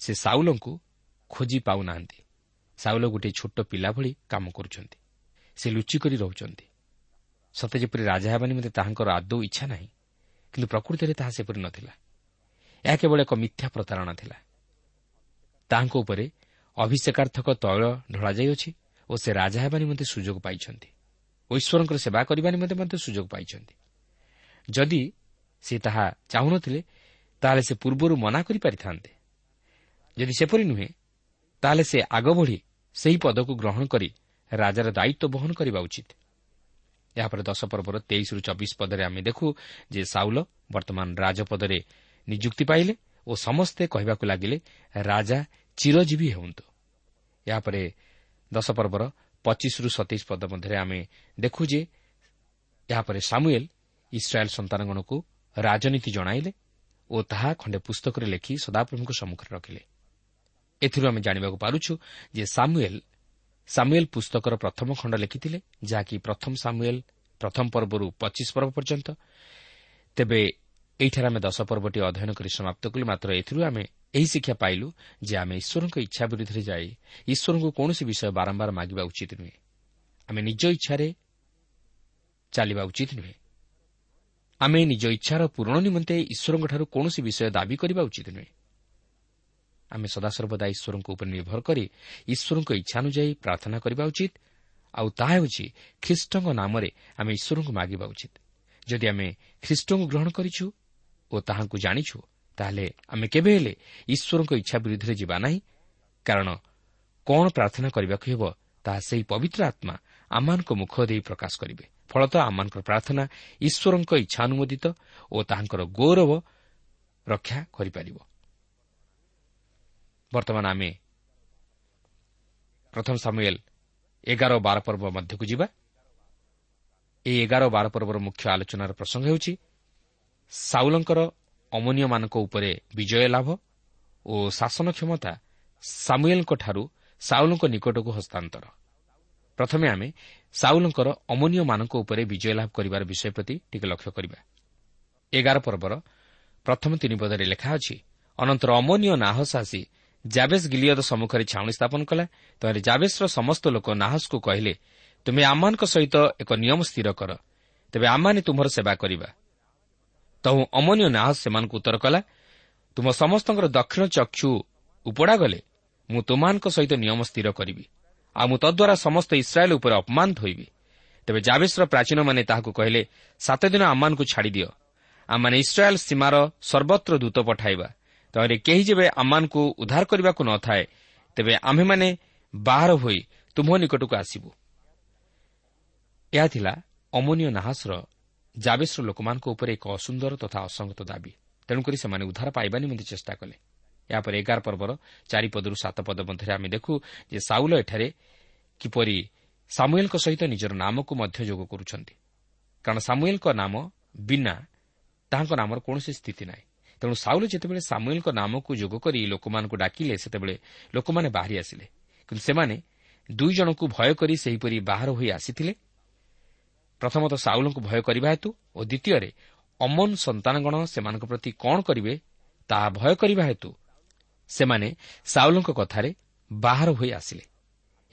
ସେ ସାଉଲଙ୍କୁ ଖୋଜି ପାଉନାହାନ୍ତି। ସାଉଲ ଗୋଟିଏ ଛୋଟ ପିଲା ଭଳି କାମ କରୁଛନ୍ତି। ସେ ଲୁଚି କରି ରହୁଛନ୍ତି। ସତେ ଯେପରି ରାଜା ହେବା ନିମନ୍ତେ ତାହାଙ୍କର ଆଦୌ ଇଚ୍ଛା ନାହିଁ। କିନ୍ତୁ ପ୍ରକୃତିରେ ତାହା ସେପରି ନଥିଲା। ଏହା କେବଳ ଏକ ମିଥ୍ୟା ପ୍ରତାରଣା ଥିଲା। ତାହାଙ୍କ ଉପରେ ଅଭିଷେକାର୍ଥକ ତୈଳ ଢଳାଯାଇଅଛି ଓ ସେ ରାଜା ହେବା ନିମନ୍ତେ ସୁଯୋଗ ପାଇଛନ୍ତି। ଓ ଈଶ୍ୱରଙ୍କର ସେବା କରିବା ନିମନ୍ତେ ମଧ୍ୟ ସୁଯୋଗ ପାଇଛନ୍ତି। ଯଦି ସେ ତାହା ଚାହୁଁନଥିଲେ ତାହେଲେ ସେ ପୂର୍ବରୁ ମନା କରିପାରିଥାନ୍ତେ ଯଦି ସେପରି ନୁହେଁ ତାହେଲେ ସେ ଆଗ ବଢ଼ି ସେହି ପଦକୁ ଗ୍ରହଣ କରି ରାଜାର ଦାୟିତ୍ୱ ବହନ କରିବା ଉଚିତ। ଏହାପରେ ଦଶ ପର୍ବର ତେଇଶରୁ ଚବିଶ ପଦରେ ଆମେ ଦେଖୁ ଯେ ସାଉଲ ବର୍ତ୍ତମାନ ରାଜପଦରେ ନିଯୁକ୍ତି ପାଇଲେ ଓ ସମସ୍ତେ କହିବାକୁ ଲାଗିଲେ ରାଜା ଚିରଜୀବୀ ହୁଅନ୍ତୁ ଏହାପରେ ଦଶ ପର୍ବର ପଚିଶରୁ ସତେଇଶ ପଦ ମଧ୍ୟରେ ଆମେ ଦେଖୁ ଯେ ଏହାପରେ ସାମୁଏଲ ଇସ୍ରାଏଲ୍ ସନ୍ତାନଗଣକୁ ରାଜନୀତି ଜଣାଇଲେ ଓ ତାହା ଖଣ୍ଡେ ପୁସ୍ତକରେ ଲେଖି ସଦାପ୍ରଭୁଙ୍କ ସମ୍ମୁଖରେ ରଖିଲେ। ଏଥିରୁ ଆମେ ଜାଣିବାକୁ ପାରୁଛୁ ଯେ ସାମୁଏଲ ସାମୁଏଲ ପୁସ୍ତକର ପ୍ରଥମ ଖଣ୍ଡ ଲେଖିଥିଲେ ଯାହାକି ପ୍ରଥମ ସାମୁଏଲ ପ୍ରଥମ ପର୍ବରୁ ପଚିଶ ପର୍ବ ପର୍ଯ୍ୟନ୍ତ। ତେବେ ଏହିଠାରେ ଆମେ ଦଶ ପର୍ବଟି ଅଧ୍ୟୟନ କରି ସମାପ୍ତ କଲୁ ମାତ୍ର ଏଥିରୁ ଆମେ ଏହି ଶିକ୍ଷା ପାଇଲୁ ଯେ ଆମେ ଈଶ୍ୱରଙ୍କ ଇଚ୍ଛା ବିରୁଦ୍ଧରେ ଯାଇ ଈଶ୍ୱରଙ୍କୁ କୌଣସି ବିଷୟ ବାରମ୍ବାର ମାଗିବା ଉଚିତ ନୁହେଁ। ଆମେ ନିଜ ଇଚ୍ଛାରେ ଚାଲିବା ଉଚିତ ନୁହେଁ। ଆମେ ନିଜ ଇଚ୍ଛାର ପୂରଣ ନିମନ୍ତେ ଈଶ୍ୱରଙ୍କଠାରୁ କୌଣସି ବିଷୟ ଦାବି କରିବା ଉଚିତ ନୁହେଁ। ଆମେ ସଦାସର୍ବଦା ଈଶ୍ୱରଙ୍କ ଉପରେ ନିର୍ଭର କରି ଈଶ୍ୱରଙ୍କ ଇଚ୍ଛା ଅନୁଯାୟୀ ପ୍ରାର୍ଥନା କରିବା ଉଚିତ। ଆଉ ତାହା ହେଉଛି ଖ୍ରୀଷ୍ଟଙ୍କ ନାମରେ ଆମେ ଈଶ୍ୱରଙ୍କୁ ମାଗିବା ଉଚିତ। ଯଦି ଆମେ ଖ୍ରୀଷ୍ଟଙ୍କୁ ଗ୍ରହଣ କରିଛୁ ଓ ତାହାଙ୍କୁ ଜାଣିଛୁ ତାହେଲେ ଆମେ କେବେ ହେଲେ ଈଶ୍ୱରଙ୍କ ଇଚ୍ଛା ବିରୁଦ୍ଧରେ ଯିବା ନାହିଁ। କାରଣ କ'ଣ ପ୍ରାର୍ଥନା କରିବାକୁ ହେବ ତାହା ସେହି ପବିତ୍ର ଆତ୍ମା ଆମମାନଙ୍କ ମୁଖ ଦେଇ ପ୍ରକାଶ କରିବେ। ଫଳତଃ ଆମମାନଙ୍କର ପ୍ରାର୍ଥନା ଈଶ୍ୱରଙ୍କ ଇଚ୍ଛା ଅନୁମୋଦିତ ଓ ତାହାଙ୍କର ଗୌରବ ରକ୍ଷା କରିପାରିବ। ବର୍ତ୍ତମାନ ଆମେ ପ୍ରଥମ ସାମୁଏଲ ଏଗାର ବାର ପର୍ବ ମଧ୍ୟକୁ ଯିବା ଏହି ଏଗାର ବାର ପର୍ବର ମୁଖ୍ୟ ଆଲୋଚନାର ପ୍ରସଙ୍ଗ ହେଉଛି ସାଉଲଙ୍କର ଅମନୀୟମାନଙ୍କ ଉପରେ ବିଜୟ ଲାଭ ଓ ଶାସନ କ୍ଷମତା ସାମୁଏଲଙ୍କଠାରୁ ସାଉଲଙ୍କ ନିକଟକୁ ହସ୍ତାନ୍ତର। ପ୍ରଥମେ ଆମେ ସାଉଲଙ୍କର ଅମନୀୟମାନଙ୍କ ଉପରେ ବିଜୟ ଲାଭ କରିବାର ବିଷୟ ପ୍ରତି ଟିକେ ଲକ୍ଷ୍ୟ କରିବା। ଏଗାର ପର୍ବର ପ୍ରଥମ ତିନି ପଦରେ ଲେଖା ଅଛି ଅନନ୍ତର ଅମନୀୟ ନାହସ ଆସି ଜାବେସ୍ ଗିଲିୟଦ ସମ୍ମୁଖରେ ଛାଉଣି ସ୍ଥାପନ କଲା। ତହିଁରେ ଜାବେସ୍ର ସମସ୍ତ ଲୋକ ନାହସକୁ କହିଲେ ତୁମେ ଆମମାନଙ୍କ ସହିତ ଏକ ନିୟମ ସ୍ଥିର କର। ତେବେ ଆମମାନେ ତୁମର ସେବା କରିବା। ତହୁ ଅମନୀୟ ନାହସ ସେମାନଙ୍କୁ ଉତ୍ତର କଲା ତୁମ ସମସ୍ତଙ୍କର ଦକ୍ଷିଣ ଚକ୍ଷୁ ଉପଡ଼ା ଗଲେ ମୁଁ ତୁମମାନଙ୍କ ସହିତ ନିୟମ ସ୍ଥିର କରିବି ଆଉ ମୁଁ ତଦ୍ୱାରା ସମସ୍ତ ଇସ୍ରାଏଲ୍ ଉପରେ ଅପମାନ ଧୋଇବି। ତେବେ ଜାବେସ୍ର ପ୍ରାଚୀନମାନେ ତାହାକୁ କହିଲେ ସାତଦିନ ଆମମାନଙ୍କୁ ଛାଡ଼ିଦିଅ। ଆମମାନେ ଇସ୍ରାଏଲ୍ ସୀମାର ସର୍ବତ୍ର ଦୂତ ପଠାଇବା। ତହିଁରେ କେହି ଯେବେ ଆମମାନଙ୍କୁ ଉଦ୍ଧାର କରିବାକୁ ନ ଥାଏ ତେବେ ଆମ୍ଭେମାନେ ବାହାର ହୋଇ ତୁମ୍ଭ ନିକଟକୁ ଆସିବୁ। ଏହା ଥିଲା ଅମନୀୟ ନାହାସର ଜାବେସ୍ର ଲୋକମାନଙ୍କ ଉପରେ ଏକ ଅସୁନ୍ଦର ତଥା ଅସଙ୍ଗତ ଦାବି। ତେଣୁକରି ସେମାନେ ଉଦ୍ଧାର ପାଇବା ନିମନ୍ତେ ଚେଷ୍ଟା କଲେ। ଏହାପରେ ଏଗାର ପର୍ବର ଚାରିପଦରୁ ସାତ ପଦ ମଧ୍ୟରେ ଆମେ ଦେଖୁ ଯେ ସାଉଲ ଏଠାରେ କିପରି ସାମୁଏଲ୍ଙ୍କ ସହିତ ନିଜର ନାମକୁ ମଧ୍ୟ ଯୋଗ କରୁଛନ୍ତି। କାରଣ ସାମୁଏଲ୍ଙ୍କ ନାମ ବିନା ତାହାଙ୍କ ନାମର କୌଣସି ସ୍ଥିତି ନାହିଁ। ତେଣୁ ସାଉଲ ଯେତେବେଳେ ସାମୁଏଲ୍ଙ୍କ ନାମକୁ ଯୋଗ କରି ଲୋକମାନଙ୍କୁ ଡାକିଲେ ସେତେବେଳେ ଲୋକମାନେ ବାହାରି ଆସିଲେ। କିନ୍ତୁ ସେମାନେ ଦୁଇ ଜଣଙ୍କୁ ଭୟ କରି ସେହିପରି ବାହାର ହୋଇ ଆସିଥିଲେ। ପ୍ରଥମତଃ ସାଉଲଙ୍କୁ ଭୟ କରିବା ହେତୁ ଓ ଦ୍ୱିତୀୟରେ ଅମନ ସନ୍ତାନଗଣ ସେମାନଙ୍କ ପ୍ରତି କ'ଣ କରିବେ ତାହା ଭୟ କରିବା ହେତୁ ସେମାନେ ସାଉଲଙ୍କ କଥାରେ ବାହାର ହୋଇ ଆସିଲେ।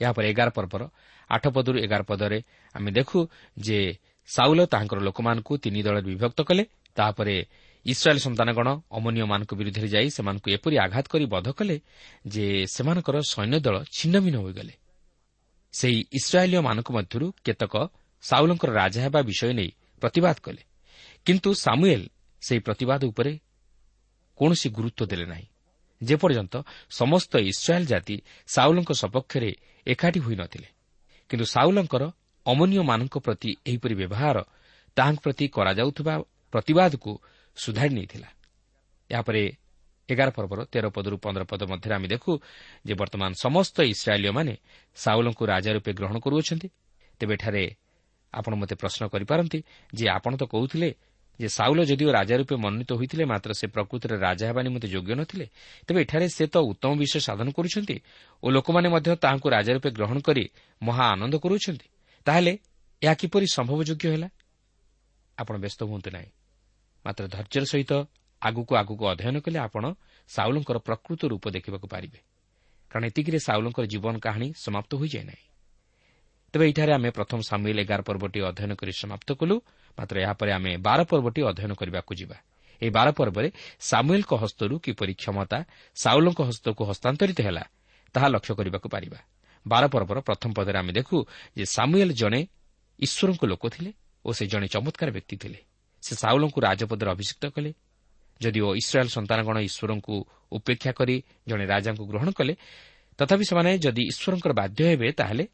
ଏହାପରେ ଏଗାର ପର୍ବର ଆଠ ପଦରୁ ଏଗାର ପଦରେ ଆମେ ଦେଖୁ ଯେ ସାଉଲ ତାହାଙ୍କର ଲୋକମାନଙ୍କୁ ତିନି ଦଳରେ ବିଭକ୍ତ କଲେ। ତାହାପରେ ଇସ୍ରାଏଲ୍ ସନ୍ତାନଗଣ ଅମନୀୟମାନଙ୍କ ବିରୁଦ୍ଧରେ ଯାଇ ସେମାନଙ୍କୁ ଏପରି ଆଘାତ କରି ବଧ କଲେ ଯେ ସେମାନଙ୍କର ସୈନ୍ୟ ଦଳ ଛିନ୍ନଭିନ୍ନ ହୋଇଗଲେ। ସେହି ଇସ୍ରାଏଲୀୟମାନଙ୍କ ମଧ୍ୟରୁ କେତେକ ସାଉଲଙ୍କର ରାଜା ହେବା ବିଷୟ ନେଇ ପ୍ରତିବାଦ କଲେ। କିନ୍ତୁ ସାମୁଏଲ୍ ସେହି ପ୍ରତିବାଦ ଉପରେ କୌଣସି ଗୁରୁତ୍ୱ ଦେଲେ ନାହିଁ। ଯେପର୍ଯ୍ୟନ୍ତ ସମସ୍ତ ଇସ୍ରାଏଲ୍ ଜାତି ସାଉଲଙ୍କ ସପକ୍ଷରେ ଏକାଠି ହୋଇନଥିଲେ କିନ୍ତୁ ସାଉଲଙ୍କର ଅମନୀୟମାନଙ୍କ ପ୍ରତି ଏହିପରି ବ୍ୟବହାର ତାହାଙ୍କ ପ୍ରତି କରାଯାଉଥିବା ପ୍ରତିବାଦକୁ ସୁଧାରି ନେଇଥିଲା ଏହାପରେ ଏଗାର ପର୍ବର ତେର ପଦରୁ ପନ୍ଦର ପଦ ମଧ୍ୟରେ ଆମେ ଦେଖୁ ଯେ ବର୍ତ୍ତମାନ ସମସ୍ତ ଇସ୍ରାଏଲୀୟମାନେ ସାଉଲଙ୍କୁ ରାଜା ରୂପେ ଗ୍ରହଣ କରୁଅଛନ୍ତି। ତେବେ ଏଠାରେ ଆପଣ ମୋତେ ପ୍ରଶ୍ନ କରିପାରନ୍ତି ଯେ ଆପଣ ତ କହୁଥିଲେ ଯେ ସାଉଲ ଯଦିଓ ରାଜା ରୂପେ ମନୋନୀତ ହୋଇଥିଲେ ମାତ୍ର ସେ ପ୍ରକୃତିରେ ରାଜା ହେବା ନିମନ୍ତେ ଯୋଗ୍ୟ ନଥିଲେ ତେବେ ଏଠାରେ ସେ ତ ଉତ୍ତମ ବିଷୟ ସାଧନ କରୁଛନ୍ତି ଓ ଲୋକମାନେ ମଧ୍ୟ ତାହାଙ୍କୁ ରାଜା ରୂପେ ଗ୍ରହଣ କରି ମହା ଆନନ୍ଦ କରୁଛନ୍ତି ତାହେଲେ ଏହା କିପରି ସମ୍ଭବଯୋଗ୍ୟ ହେଲା? ଆପଣ ବ୍ୟସ୍ତ ହୁଅନ୍ତୁ ନାହିଁ। ମାତ୍ର ଧୈର୍ଯ୍ୟର ସହିତ ଆଗକୁ ଆଗକୁ ଅଧ୍ୟୟନ କଲେ ଆପଣ ସାଉଲଙ୍କର ପ୍ରକୃତ ରୂପ ଦେଖିବାକୁ ପାରିବେ। କାରଣ ଏତିକିରେ ସାଉଲଙ୍କର ଜୀବନ କାହାଣୀ ସମାପ୍ତ ହୋଇଯାଏ ନାହିଁ। ତେବେ ଏଠାରେ ଆମେ ପ୍ରଥମ ସାମିଲ ଏଗାର ପର୍ବଟି ଅଧ୍ୟୟନ କରି ସମାପ୍ତ କଲୁ ମାତ୍ର ଏହାପରେ ଆମେ ବାର ପର୍ବଟି ଅଧ୍ୟୟନ କରିବାକୁ ଯିବା। ଏହି ବାର ପର୍ବରେ ସାମୁଏଲ୍ଙ୍କ ହସ୍ତରୁ କିପରି କ୍ଷମତା ସାଉଲଙ୍କ ହସ୍ତକୁ ହସ୍ତାନ୍ତରିତ ହେଲା ତାହା ଲକ୍ଷ୍ୟ କରିବାକୁ ପାରିବା। ବାର ପର୍ବର ପ୍ରଥମ ପଦରେ ଆମେ ଦେଖୁ ଯେ ସାମୁଏଲ୍ ଜଣେ ଈଶ୍ୱରଙ୍କ ଲୋକ ଥିଲେ ଓ ସେ ଜଣେ ଚମତ୍କାର ବ୍ୟକ୍ତି ଥିଲେ। ସେ ସାଉଲଙ୍କୁ ରାଜପଦରେ ଅଭିଷିକ୍ତ କଲେ। ଯଦିଓ ଇସ୍ରାଏଲ୍ ସନ୍ତାନଗଣ ଈଶ୍ୱରଙ୍କୁ ଉପେକ୍ଷା କରି ଜଣେ ରାଜାଙ୍କୁ ଗ୍ରହଣ କଲେ ତଥାପି ସେମାନେ ଯଦି ଈଶ୍ୱରଙ୍କର ବାଧ୍ୟ ହେବେ ତାହେଲେ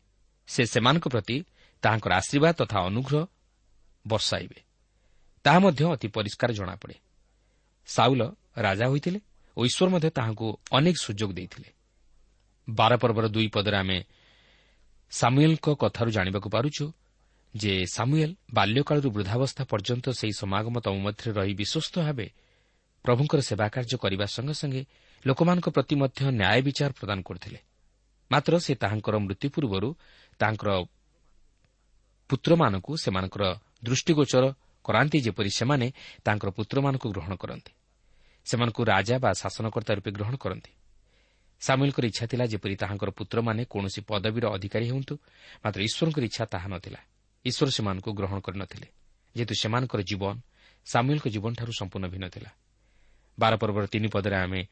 ସେ ସେମାନଙ୍କ ପ୍ରତି ତାହାଙ୍କର ଆଶୀର୍ବାଦ ତଥା ଅନୁଗ୍ରହ ବର୍ଷାଇବେ। ତାହା ମଧ୍ୟ ଅତି ପରିଷ୍କାର ଜଣାପଡ଼େ। ସାଉଲ ରାଜା ହୋଇଥିଲେ ଓ ଈଶ୍ୱର ମଧ୍ୟ ତାହାଙ୍କୁ ଅନେକ ସୁଯୋଗ ଦେଇଥିଲେ। ବାର ପର୍ବର ଦୁଇ ପଦରେ ଆମେ ସାମୁଏଲ୍ଙ୍କ କଥାରୁ ଜାଣିବାକୁ ପାରୁଛୁ ଯେ ସାମୁଏଲ୍ ବାଲ୍ୟକାଳରୁ ବୃଦ୍ଧାବସ୍ଥା ପର୍ଯ୍ୟନ୍ତ ସେହି ସମାଗମ ତମ ମଧ୍ୟରେ ରହି ବିଶ୍ୱସ୍ତ ଭାବେ ପ୍ରଭୁଙ୍କର ସେବା କାର୍ଯ୍ୟ କରିବା ସଙ୍ଗେ ସଙ୍ଗେ ଲୋକମାନଙ୍କ ପ୍ରତି ମଧ୍ୟ ନ୍ୟାୟ ବିଚାର ପ୍ରଦାନ କରୁଥିଲେ। ମାତ୍ର ସେ ତାହାଙ୍କର ମୃତ୍ୟୁ ପୂର୍ବରୁ ତାଙ୍କର ପୁତ୍ରମାନଙ୍କୁ ସେମାନଙ୍କର ଦୃଷ୍ଟିଗୋଚର କରାନ୍ତି ଯେପରି ସେମାନେ ତାଙ୍କର ପୁତ୍ରମାନଙ୍କୁ ଗ୍ରହଣ କରନ୍ତି। ସେମାନଙ୍କୁ ରାଜା ବା ଶାସନକର୍ତ୍ତା ରୂପେ ଗ୍ରହଣ କରନ୍ତି। ସାମିଲଙ୍କର ଇଚ୍ଛା ଥିଲା ଯେପରି ତାହାଙ୍କର ପୁତ୍ରମାନେ କୌଣସି ପଦବୀର ଅଧିକାରୀ ହୁଅନ୍ତୁ ମାତ୍ର ଈଶ୍ୱରଙ୍କର ଇଚ୍ଛା ତାହା ନ ଥିଲା ଈଶ୍ୱର ସେମାନଙ୍କୁ ଗ୍ରହଣ କରିନଥିଲେ। ଯେହେତୁ ସେମାନଙ୍କର ଜୀବନ ସାମୁଏଲ୍ଙ୍କ ଜୀବନଠାରୁ ସମ୍ପୂର୍ଣ୍ଣ ଭିନ୍ନ ଥିଲା। ବାର ପର୍ବର ତିନି ପଦରେ ଆମେ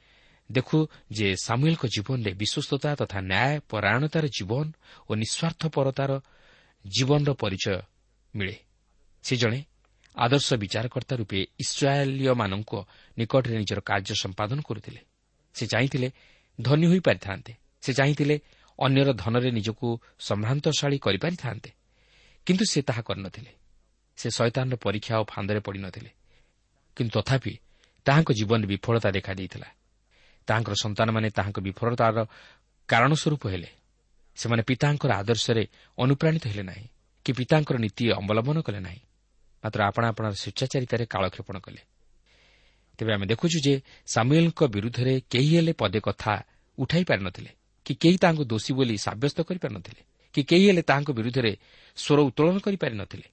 ଦେଖୁ ଯେ ସାମୁଏଲ୍ଙ୍କ ଜୀବନରେ ବିଶ୍ୱସ୍ତତା ତଥା ନ୍ୟାୟ ପରାୟଣତାର ଜୀବନ ଓ ନିଃସ୍ୱାର୍ଥପରତାର ଜୀବନର ପରିଚୟ ମିଳେ। ସେ ଜଣେ ଆଦର୍ଶ ବିଚାରକର୍ତ୍ତା ରୂପେ ଇସ୍ରାଏଲୀୟମାନଙ୍କ ନିକଟରେ ନିଜର କାର୍ଯ୍ୟ ସମ୍ପାଦନ କରୁଥିଲେ। ସେ ଚାହିଁଥିଲେ ଧନୀ ହୋଇପାରିଥାନ୍ତେ। ସେ ଚାହିଁଥିଲେ ଅନ୍ୟର ଧନରେ ନିଜକୁ ସମ୍ଭ୍ରାନ୍ତଶାଳୀ କରିପାରିଥାନ୍ତେ। କିନ୍ତୁ ସେ ତାହା କରିନଥିଲେ ସେ ଶୈତାନର ପରୀକ୍ଷା ଓ ଫାନ୍ଦରେ ପଡ଼ିନଥିଲେ କିନ୍ତୁ ତଥାପି ତାହାଙ୍କ ଜୀବନରେ ବିଫଳତା ଦେଖାଦେଇଥିଲା ତାହାଙ୍କର ସନ୍ତାନମାନେ ତାହାଙ୍କ ବିଫଳତାର କାରଣ ସ୍ୱରୂପ ହେଲେ ସେମାନେ ପିତାଙ୍କର ଆଦର୍ଶରେ ଅନୁପ୍ରାଣିତ ହେଲେ ନାହିଁ କି ପିତାଙ୍କର ନୀତି ଅବଲମ୍ବନ କଲେ ନାହିଁ। ମାତ୍ର ଆପଣା ଆପଣାର ସ୍ୱେଚ୍ଛାଚାରିତାରେ କାଳକ୍ଷେପଣ କଲେ। ତେବେ ଆମେ ଦେଖୁଛୁ ଯେ ସାମୁଏଲ୍ଙ୍କ ବିରୁଦ୍ଧରେ କେହି ହେଲେ ପଦେ କଥା ଉଠାଇ ପାରିନଥିଲେ କି କେହି ତାହାଙ୍କୁ ଦୋଷୀ ବୋଲି ସାବ୍ୟସ୍ତ କରିପାରିନଥିଲେ କି କେହି ହେଲେ ତାହାଙ୍କ ବିରୁଦ୍ଧରେ ସ୍ୱର ଉତ୍ତୋଳନ କରିପାରିନଥିଲେ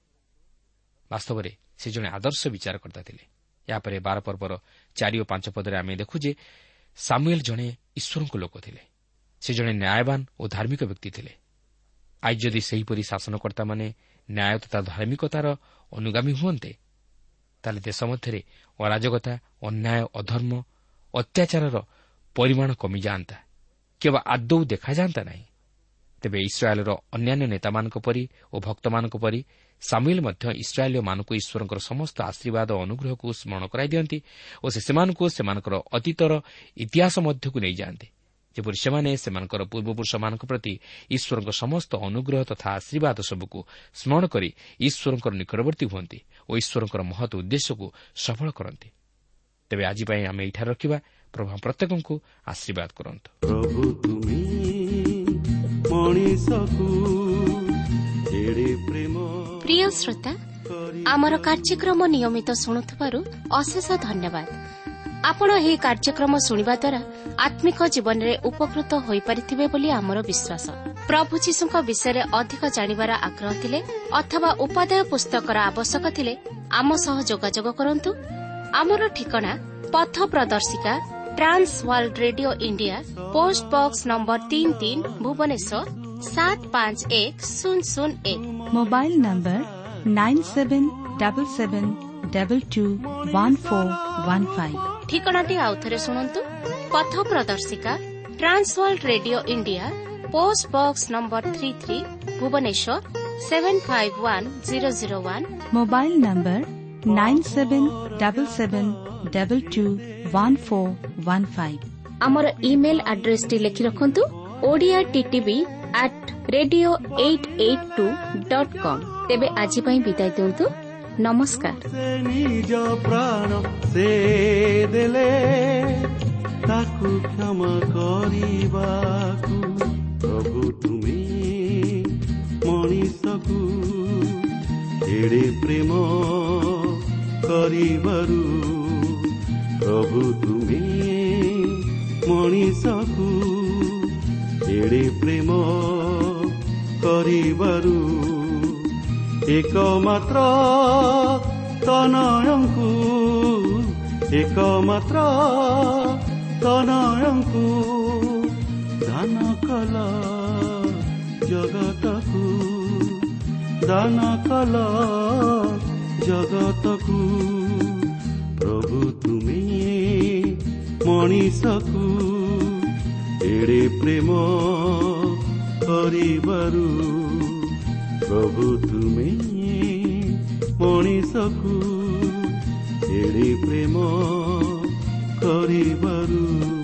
ବାସ୍ତବରେ ସେ ଜଣେ ଆଦର୍ଶ ବିଚାରକର୍ତ୍ତା ଥିଲେ। ଏହାପରେ ବାର ପର୍ବର ଚାରି ଓ ପାଞ୍ଚ ପଦରେ ଆମେ ଦେଖୁ ଯେ ସାମୁଏଲ୍ ଜଣେ ଈଶ୍ୱରଙ୍କ ଲୋକ ଥିଲେ। ସେ ଜଣେ ନ୍ୟାୟବାନ ଓ ଧାର୍ମିକ ବ୍ୟକ୍ତି ଥିଲେ। ଆଜି ଯଦି ସେହିପରି ଶାସନକର୍ତ୍ତାମାନେ ନ୍ୟାୟ ତଥା ଧାର୍ମିକତାର ଅନୁଗାମୀ ହୁଅନ୍ତେ ତାହେଲେ ଦେଶ ମଧ୍ୟରେ ଅରାଜକତା ଅନ୍ୟାୟ ଅଧର୍ମ ଅତ୍ୟାଚାରର ପରିମାଣ କମିଯାଆନ୍ତା। କିମ୍ବା ଆଦୌ ଦେଖାଯାଆନ୍ତା ନାହିଁ। ତେବେ ଇସ୍ରାଏଲ୍ର ଅନ୍ୟାନ୍ୟ ନେତାମାନଙ୍କ ପରି ଓ ଭକ୍ତମାନଙ୍କ ପରି ସାମିଲ ମଧ୍ୟ ଇସ୍ରାଏଲୀୟମାନଙ୍କୁ ଈଶ୍ୱରଙ୍କର ସମସ୍ତ ଆଶୀର୍ବାଦ ଓ ଅନୁଗ୍ରହକୁ ସ୍ମରଣ କରାଇ ଦିଅନ୍ତି ଓ ସେ ସେମାନଙ୍କୁ ସେମାନଙ୍କର ଅତୀତର ଇତିହାସ ମଧ୍ୟକୁ ନେଇଯାଆନ୍ତି। ଯେପରି ସେମାନେ ସେମାନଙ୍କର ପୂର୍ବପୁରୁଷମାନଙ୍କ ପ୍ରତି ଈଶ୍ୱରଙ୍କ ସମସ୍ତ ଅନୁଗ୍ରହ ତଥା ଆଶୀର୍ବାଦ ସବୁକୁ ସ୍ମରଣ କରି ଈଶ୍ୱରଙ୍କର ନିକଟବର୍ତ୍ତୀ ହୁଅନ୍ତି ଓ ଈଶ୍ୱରଙ୍କର ମହତ୍ ଉଦ୍ଦେଶ୍ୟକୁ ସଫଳ କରନ୍ତି। ତେବେ ଆଜି ପାଇଁ ଆମେ ଏଠାରେ ରଖିବା। ପ୍ରଭୁ ପ୍ରତ୍ୟେକଙ୍କୁ ଆଶୀର୍ବାଦ କରନ୍ତୁ। ପ୍ରିୟ ଶ୍ରୋତା ଆମର କାର୍ଯ୍ୟକ୍ରମ ନିୟମିତ ଶୁଣୁଥିବାରୁ ଅଶେଷ ଧନ୍ୟବାଦ। ଆପଣ ଏହି କାର୍ଯ୍ୟକ୍ରମ ଶୁଣିବା ଦ୍ୱାରା ଆତ୍ମିକ ଜୀବନରେ ଉପକୃତ ହୋଇପାରିଥିବେ ବୋଲି ଆମର ବିଶ୍ୱାସ। ପ୍ରଭୁ ଯୀଶୁଙ୍କ ବିଷୟରେ ଅଧିକ ଜାଣିବାର ଆଗ୍ରହ ଥିଲେ ଅଥବା ଉପାଦେୟ ପୁସ୍ତକର ଆବଶ୍ୟକ ଥିଲେ ଆମ ସହ ଯୋଗାଯୋଗ କରନ୍ତୁ। ଆମର ଠିକଣା ପଥ ପ୍ରଦର୍ଶିକା Trans World Radio India post box number ତିନି ତିନି ଭୁବନେଶ୍ୱର ସାତ ପାଞ୍ଚ ଏକ ଶୂନ ଶୂନ ଏକ mobile number nine seven double seven double two one four one five ଠିକଣାଟି ଆଉଥରେ ଶୁଣନ୍ତୁ ପଥ ପ୍ରଦର୍ଶିକା Trans World Radio India post box number three three Bhubaneswar seven five one zero zero one mobile number nine seven double seven double two one four one five ଆମର email ଆଡ୍ରେସଟି ଲେଖି ରଖନ୍ତୁ Odia TTV at radio eight eight two dot com ତେବେ ଆଜି ପାଇଁ ବିଦାୟ ଦିଅନ୍ତୁ। ନମସ୍କାର। ସେ ନିଜ ପ୍ରାଣ ସେ ଦେଲେ ତାକୁ କ୍ଷମା କରିବାକୁ। ପ୍ରଭୁ ତୁମେ ମଣିଷକୁ ଏଡ଼େ ପ୍ରେମ କରିବାରୁ ପ୍ରଭୁ ତୁମେ ମଣିଷକୁ ଏଡ଼େ ପ୍ରେମ କରିବାରୁ ଏକମାତ୍ର ତନୟଙ୍କୁ ଏକମାତ୍ର ତନୟଙ୍କୁ ଦାନ କଲ ଜଗତକୁ ଦାନ କଲ ଜଗତକୁ ପ୍ରଭୁ ତୁମେ ମଣିଷକୁ ଏଡ଼େ ପ୍ରେମ କରିବାରୁ ପ୍ରଭୁ ତୁମେ ମଣିଷକୁ ଏଡ଼େ ପ୍ରେମ କରିବାରୁ